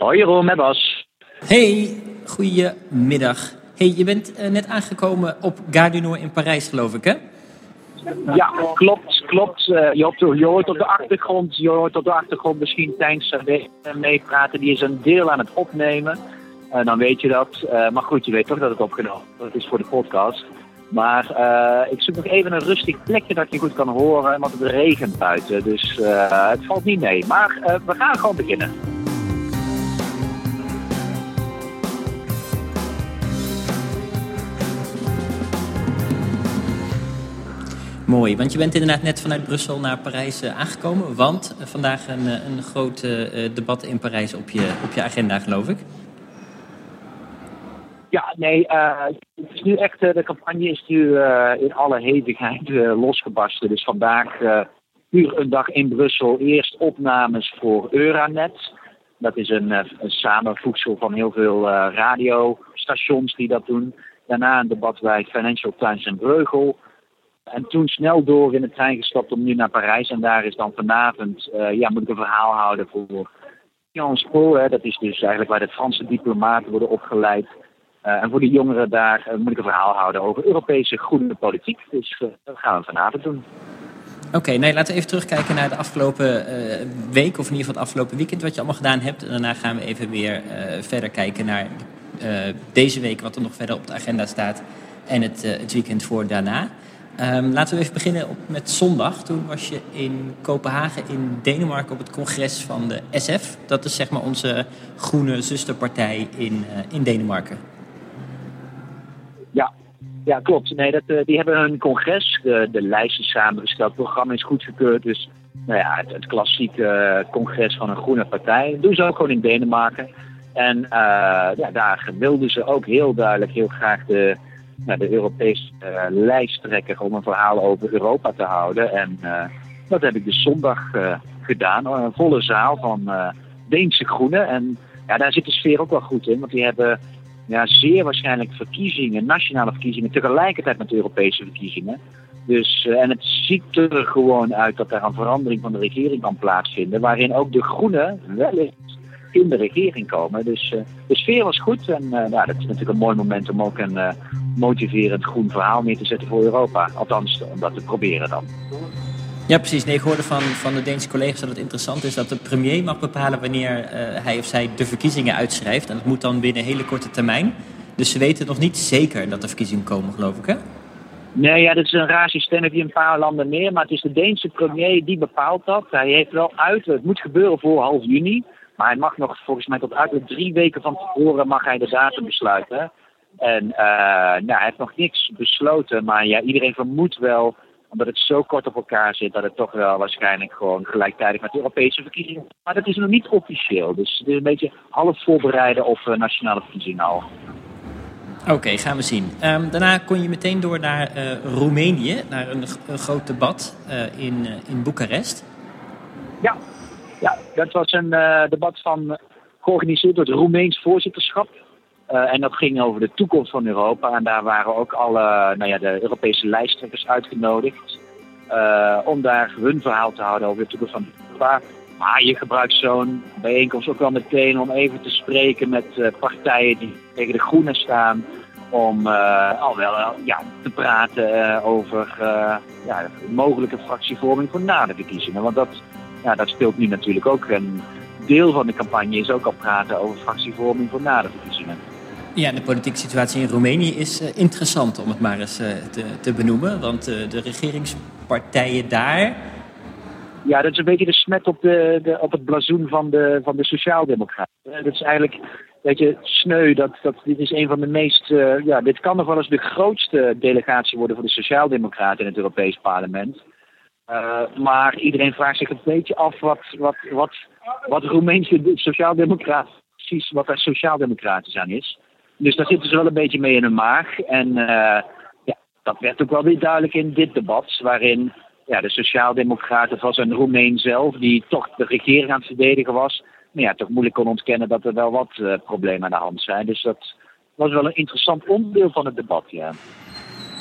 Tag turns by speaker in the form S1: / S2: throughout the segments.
S1: Hoi Jeroen, met Bas.
S2: Hey, goedemiddag. Hey, je bent eh, net aangekomen op Gare du Nord in Parijs, geloof ik, hè?
S1: Ja, klopt, klopt. Eh, je, hoort, je hoort op de achtergrond, je hoort op de achtergrond misschien Tijns meepraten. Die is een deel aan het opnemen. Uh, dan weet je dat. maar goed, je weet toch dat het opgenomen Dat is voor de podcast. Maar ik zoek nog even een rustig plekje dat je goed kan horen, want het regent buiten. Dus het valt niet mee. Maar we gaan gewoon beginnen.
S2: Mooi, want je bent inderdaad net vanuit Brussel naar Parijs uh, aangekomen. Want uh, vandaag een, uh, een groot debat in Parijs op je, op je agenda, geloof ik.
S1: Ja, nee, het is nu echt, de campagne is nu in alle hevigheid losgebarsten. Dus vandaag puur een dag in Brussel. Eerst opnames voor Euranet. Dat is een, een samenvoegsel van heel veel radiostations die dat doen. Daarna een debat bij Financial Times en Breugel. En toen snel door in de trein gestapt om nu naar Parijs. En daar is dan vanavond, uh, ja, moet ik een verhaal houden voor Sciences Po. Dat is dus eigenlijk waar de Franse diplomaten worden opgeleid. Uh, en voor de jongeren daar uh, moet ik een verhaal houden over Europese groene politiek. Dus dat gaan we vanavond doen.
S2: Oké, nee, laten we even terugkijken naar de afgelopen week, of in ieder geval het afgelopen weekend, wat je allemaal gedaan hebt. En daarna gaan we even weer verder kijken naar deze week, wat er nog verder op de agenda staat. En het, het weekend voor daarna. Um, laten we even beginnen op, met zondag. Toen was je in Kopenhagen in Denemarken op het congres van de SF. Dat is zeg maar onze groene zusterpartij in, uh, in Denemarken.
S1: Ja, ja klopt. Nee, dat, uh, die hebben een congres. De, de lijst samengesteld, het programma is goedgekeurd. Dus nou ja, het, klassieke congres van een groene partij. Dat doen ze ook gewoon in Denemarken. En ja, daar wilden ze ook heel duidelijk heel graag de naar de Europese uh, lijsttrekker om een verhaal over Europa te houden. En uh, dat heb ik dus zondag uh, gedaan. Een volle zaal van Deense Groenen. En ja, daar zit de sfeer ook wel goed in, want die hebben ja, zeer waarschijnlijk verkiezingen, nationale verkiezingen, tegelijkertijd met de Europese verkiezingen. Dus, en het ziet er gewoon uit dat er een verandering van de regering kan plaatsvinden, waarin ook de Groenen wellicht in de regering komen. Dus uh, de sfeer was goed en uh, nou, dat is natuurlijk een mooi moment om ook een uh, motiverend groen verhaal neer te zetten voor Europa. Althans, om dat te proberen dan.
S2: Ja, precies. Nee, ik hoorde van, van de Deense collega's dat het interessant is dat de premier mag bepalen wanneer hij of zij de verkiezingen uitschrijft. En dat moet dan binnen een hele korte termijn. Dus ze weten nog niet zeker dat er verkiezingen komen, geloof ik, hè?
S1: Nee, ja, dat is een raar systeem, heb je een paar landen meer. Maar het is de Deense premier die bepaalt dat. Hij heeft wel uit, het moet gebeuren voor half juni. Maar hij mag nog volgens mij tot uiterlijk drie weken van tevoren mag hij de datum besluiten. En uh, nou, hij heeft nog niks besloten, maar ja, iedereen vermoedt wel, omdat het zo kort op elkaar zit, dat het toch wel waarschijnlijk gewoon gelijktijdig met de Europese verkiezingen. Maar dat is nog niet officieel, dus het is een beetje half voorbereiden op uh, nationale verkiezingen al.
S2: Oké, gaan we zien. Um, daarna kon je meteen door naar uh, Roemenië, naar een, een groot debat in, in Boekarest.
S1: Dat was een uh, debat van, georganiseerd door het Roemeens voorzitterschap. Uh, en dat ging over de toekomst van Europa. En daar waren ook alle nou ja, de Europese lijsttrekkers uitgenodigd. Om daar hun verhaal te houden over de toekomst van Europa. Maar je gebruikt zo'n bijeenkomst ook wel meteen om even te spreken met partijen die tegen de groenen staan. Om al wel ja, te praten over ja, mogelijke fractievorming voor na de verkiezingen. Want dat ja, dat speelt nu natuurlijk ook. Een deel van de campagne is ook al praten over fractievorming voor na de verkiezingen.
S2: Ja, de politieke situatie in Roemenië is uh, interessant om het maar eens uh, te, te, benoemen. Want uh, de regeringspartijen daar.
S1: Ja, dat is een beetje de smet op, de, de op het blazoen van de, van de Sociaaldemocraten. Dat is eigenlijk weet je, sneu. Dat, dat, dit is een van de meest. ja, dit kan nog wel eens de grootste delegatie worden voor de Sociaaldemocraten in het Europees Parlement. Uh, maar iedereen vraagt zich een beetje af wat, wat, wat, wat Roemeense sociaaldemocratie precies wat er sociaaldemocratisch aan is. Dus daar zitten ze wel een beetje mee in hun maag. En uh, ja, dat werd ook wel weer duidelijk in dit debat, waarin ja, de sociaaldemocraten van een Roemeen zelf, die toch de regering aan het verdedigen was, maar ja, toch moeilijk kon ontkennen dat er wel wat uh, problemen aan de hand zijn. Dus dat was wel een interessant onderdeel van het debat, ja.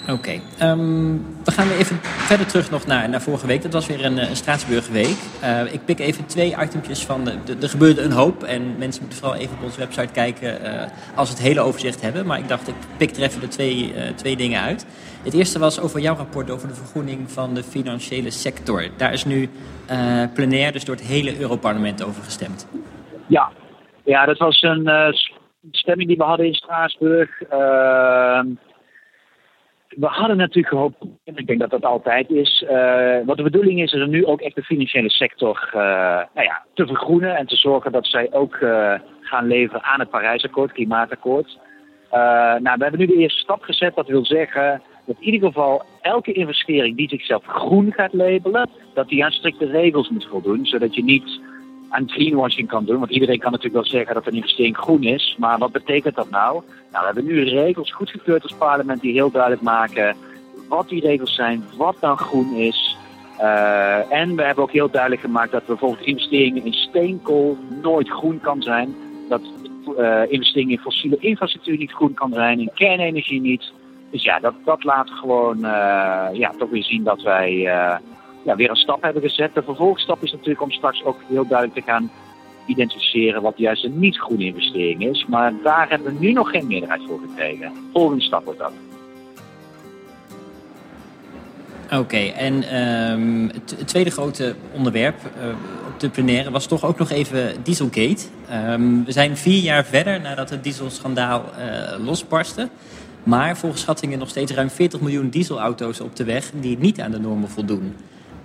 S2: Oké, ehm, dan gaan we even verder terug nog naar, naar vorige week. Dat was weer een, een Straatsburgweek. Uh, ik pik even twee itempjes van, de, er gebeurde een hoop. En mensen moeten vooral even op onze website kijken uh, als ze het hele overzicht hebben. Maar ik dacht, ik pik er even de twee, uh, twee dingen uit. Het eerste was over jouw rapport over de vergroening van de financiële sector. Daar is nu plenair, dus door het hele Europarlement over gestemd.
S1: Ja, ja dat was een stemming die we hadden in Straatsburg ehm, we hadden natuurlijk gehoopt, en ik denk dat dat altijd is, uh, wat de bedoeling is, is om nu ook echt de financiële sector uh, nou ja, te vergroenen en te zorgen dat zij ook uh, gaan leveren aan het Parijsakkoord, klimaatakkoord. nou, we hebben nu de eerste stap gezet. Dat wil zeggen dat in ieder geval elke investering die zichzelf groen gaat labelen, dat die aan strikte regels moet voldoen, zodat je niet aan greenwashing kan doen. Want iedereen kan natuurlijk wel zeggen dat een investering groen is. Maar wat betekent dat nou? Nou, we hebben nu regels goedgekeurd als parlement die heel duidelijk maken wat die regels zijn, wat dan groen is. Uh, en we hebben ook heel duidelijk gemaakt dat bijvoorbeeld investeringen in steenkool nooit groen kan zijn. Dat uh, investeringen in fossiele infrastructuur niet groen kan zijn, in kernenergie niet. Dus ja, dat, dat laat gewoon uh, ja, toch weer zien dat wij ja, weer een stap hebben gezet. De vervolgstap is natuurlijk om straks ook heel duidelijk te gaan identificeren wat juist een niet-groene investering is. Maar daar hebben we nu nog geen meerderheid voor gekregen. Volgende stap wordt dat.
S2: Oké, en um, het tweede grote onderwerp uh, op de plenaire was toch ook nog even Dieselgate. Um, we zijn vier jaar verder nadat het dieselschandaal uh, losbarstte. Maar volgens schattingen nog steeds ruim 40 miljoen dieselauto's op de weg die niet aan de normen voldoen.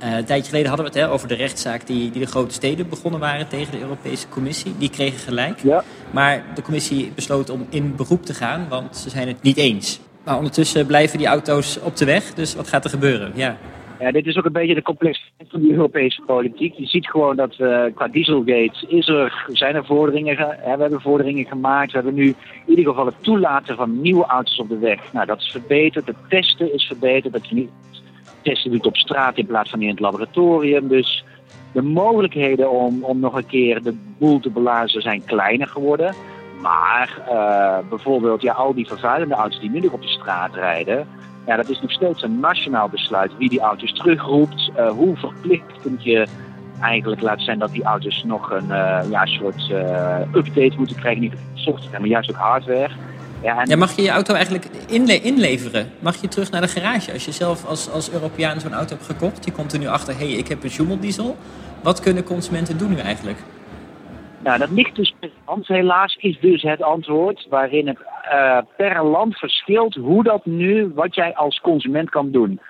S2: Uh, een tijdje geleden hadden we het hè, over de rechtszaak die, die de grote steden begonnen waren tegen de Europese Commissie. Die kregen gelijk.
S1: Ja.
S2: Maar de commissie besloot om in beroep te gaan, want ze zijn het niet eens. Maar ondertussen blijven die auto's op de weg, dus wat gaat er gebeuren? Ja.
S1: Ja, dit is ook een beetje de complexiteit van de Europese politiek. Je ziet gewoon dat uh, qua Dieselgate is er, zijn er vorderingen. Hè, we hebben vorderingen gemaakt. We hebben nu in ieder geval het toelaten van nieuwe auto's op de weg. Nou, dat is verbeterd. Het testen is verbeterd. Dat je niet testen doet op straat in plaats van in het laboratorium. Dus de mogelijkheden om, om nog een keer de boel te blazen zijn kleiner geworden. Maar uh, bijvoorbeeld ja, al die vervuilende auto's die nu nog op de straat rijden. Ja, dat is nog steeds een nationaal besluit wie die auto's terugroept. Uh, hoe verplichtend je eigenlijk laat zijn dat die auto's nog een uh, ja, soort update moeten krijgen. Niet software, maar juist ook hardware.
S2: Ja, en... ja, mag je je auto eigenlijk inle inleveren? Mag je terug naar de garage? Als je zelf als, als Europeaan zo'n auto hebt gekocht, je komt er nu achter, hé, hey, ik heb een Schumel-diesel. Wat kunnen consumenten doen nu eigenlijk?
S1: Nou, dat ligt dus per land. Helaas is dus het antwoord waarin het uh, per land verschilt hoe dat nu, wat jij als consument kan doen.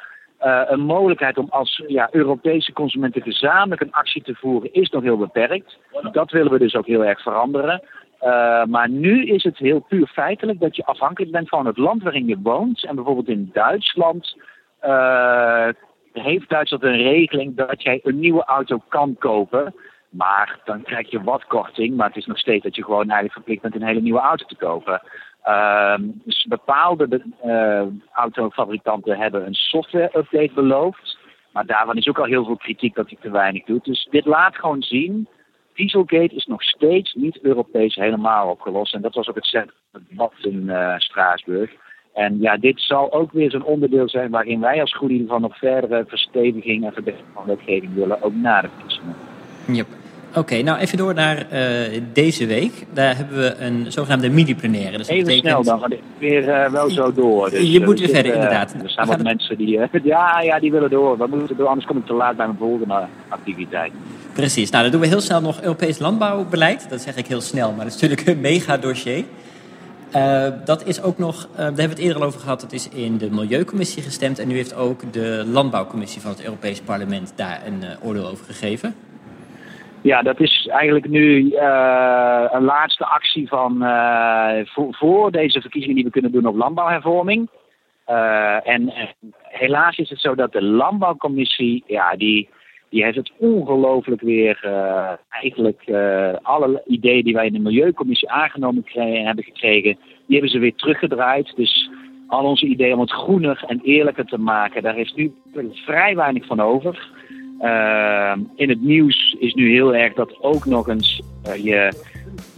S1: Uh, een mogelijkheid om als ja, Europese consumenten gezamenlijk een actie te voeren is nog heel beperkt. Dat willen we dus ook heel erg veranderen. Uh, maar nu is het heel puur feitelijk dat je afhankelijk bent van het land waarin je woont. En bijvoorbeeld in Duitsland uh, heeft Duitsland een regeling dat jij een nieuwe auto kan kopen. Maar dan krijg je wat korting, maar het is nog steeds dat je gewoon eigenlijk verplicht bent een hele nieuwe auto te kopen. Uh, dus bepaalde uh, autofabrikanten hebben een software-update beloofd. Maar daarvan is ook al heel veel kritiek dat hij te weinig doet. Dus dit laat gewoon zien Dieselgate is nog steeds niet Europees helemaal opgelost. En dat was ook het centrum debat in uh, Straatsburg. En ja, dit zal ook weer zo'n onderdeel zijn waarin wij als GroenLinken van nog verdere versteviging en verbetering van wetgeving willen, ook na de verkiezingen.
S2: Yep. Oké, nou even door naar uh, deze week. Daar hebben we een zogenaamde mini-plenaire.
S1: Dus even betekent... snel dan, want weer uh, wel zo door.
S2: Dus, je moet weer verder, uh, inderdaad.
S1: Er zijn wat mensen die, ja, ja, die willen door. We moeten door, anders kom ik te laat bij mijn volgende activiteit.
S2: Precies, nou dan doen we heel snel nog Europees landbouwbeleid. Dat zeg ik heel snel, maar dat is natuurlijk een mega dossier. Uh, dat is ook nog, uh, daar hebben we het eerder al over gehad, dat is in de Milieucommissie gestemd. En nu heeft ook de Landbouwcommissie van het Europees Parlement daar een uh, oordeel over gegeven.
S1: Ja, dat is eigenlijk nu een laatste actie van, voor, voor, deze verkiezingen die we kunnen doen op landbouwhervorming. en helaas is het zo dat de Landbouwcommissie, ja, die die heeft het ongelooflijk weer, eigenlijk alle ideeën die wij in de Milieucommissie aangenomen kregen, hebben gekregen, die hebben ze weer teruggedraaid. Dus al onze ideeën om het groener en eerlijker te maken, daar is nu vrij weinig van over. Uh, in het nieuws is nu heel erg dat ook nog eens je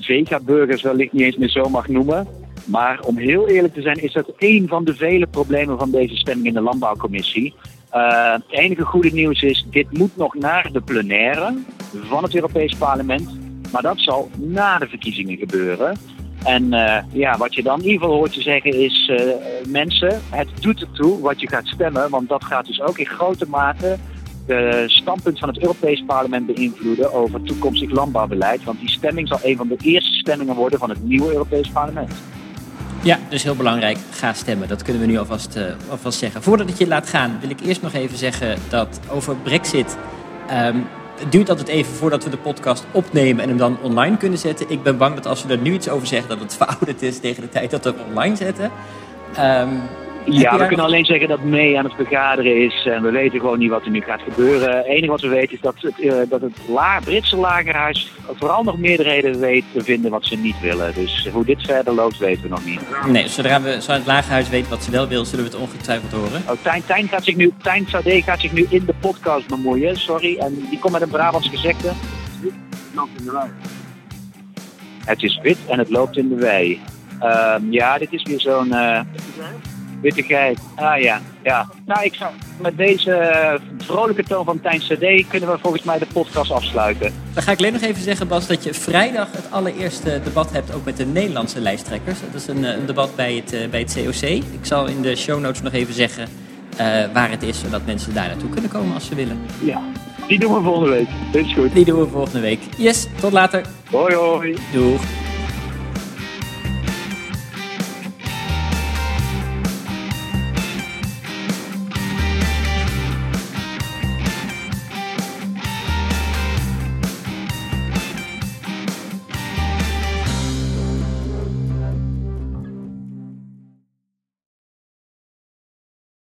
S1: vega-burgers wellicht niet eens meer zo mag noemen. Maar om heel eerlijk te zijn, is dat één van de vele problemen van deze stemming in de Landbouwcommissie. Uh, het enige goede nieuws is, dit moet nog naar de plenaire van het Europees Parlement. Maar dat zal na de verkiezingen gebeuren. En uh, ja, wat je dan in ieder geval hoort te zeggen is, uh, mensen, het doet ertoe wat je gaat stemmen. Want dat gaat dus ook in grote mate de standpunt van het Europees Parlement beïnvloeden over toekomstig landbouwbeleid. Want die stemming zal een van de eerste stemmingen worden van het nieuwe Europees Parlement.
S2: Ja, dus heel belangrijk. Ga stemmen. Dat kunnen we nu alvast, uh, alvast zeggen. Voordat ik je laat gaan, wil ik eerst nog even zeggen dat over Brexit. Um, het duurt altijd even voordat we de podcast opnemen en hem dan online kunnen zetten. Ik ben bang dat als we er nu iets over zeggen, dat het verouderd is tegen de tijd dat we hem online zetten. Um,
S1: ja, we kunnen alleen zeggen dat mee aan het vergaderen is. En we weten gewoon niet wat er nu gaat gebeuren. Het enige wat we weten is dat het, uh, dat het la Britse lagerhuis vooral nog meerderheden weet te vinden wat ze niet willen. Dus hoe dit verder loopt, weten we nog niet.
S2: Nee, zodra, we, zodra het lagerhuis weet wat ze wel wil, zullen we het ongetwijfeld horen.
S1: Oh, Tijn, Tijn, gaat zich nu, Tijn Sade gaat zich nu in de podcast bemoeien, sorry. En die komt met een Brabants gezegde. Het loopt in de wei. Het is wit en het loopt in de wei. Uh, ja, dit is weer zo'n... Uh, Witte geit. Ah ja, ja. Nou, ik zou met deze vrolijke toon van Tijn CD kunnen we volgens mij de podcast afsluiten.
S2: Dan ga ik alleen nog even zeggen, Bas, dat je vrijdag het allereerste debat hebt ook met de Nederlandse lijsttrekkers. Dat is een, een debat bij het, bij het COC. Ik zal in de show notes nog even zeggen uh, waar het is, zodat mensen daar naartoe kunnen komen als ze willen.
S1: Ja, die doen we volgende week. Dit is goed.
S2: Die doen we volgende week. Yes, tot later.
S1: Hoi hoi.
S2: Doeg.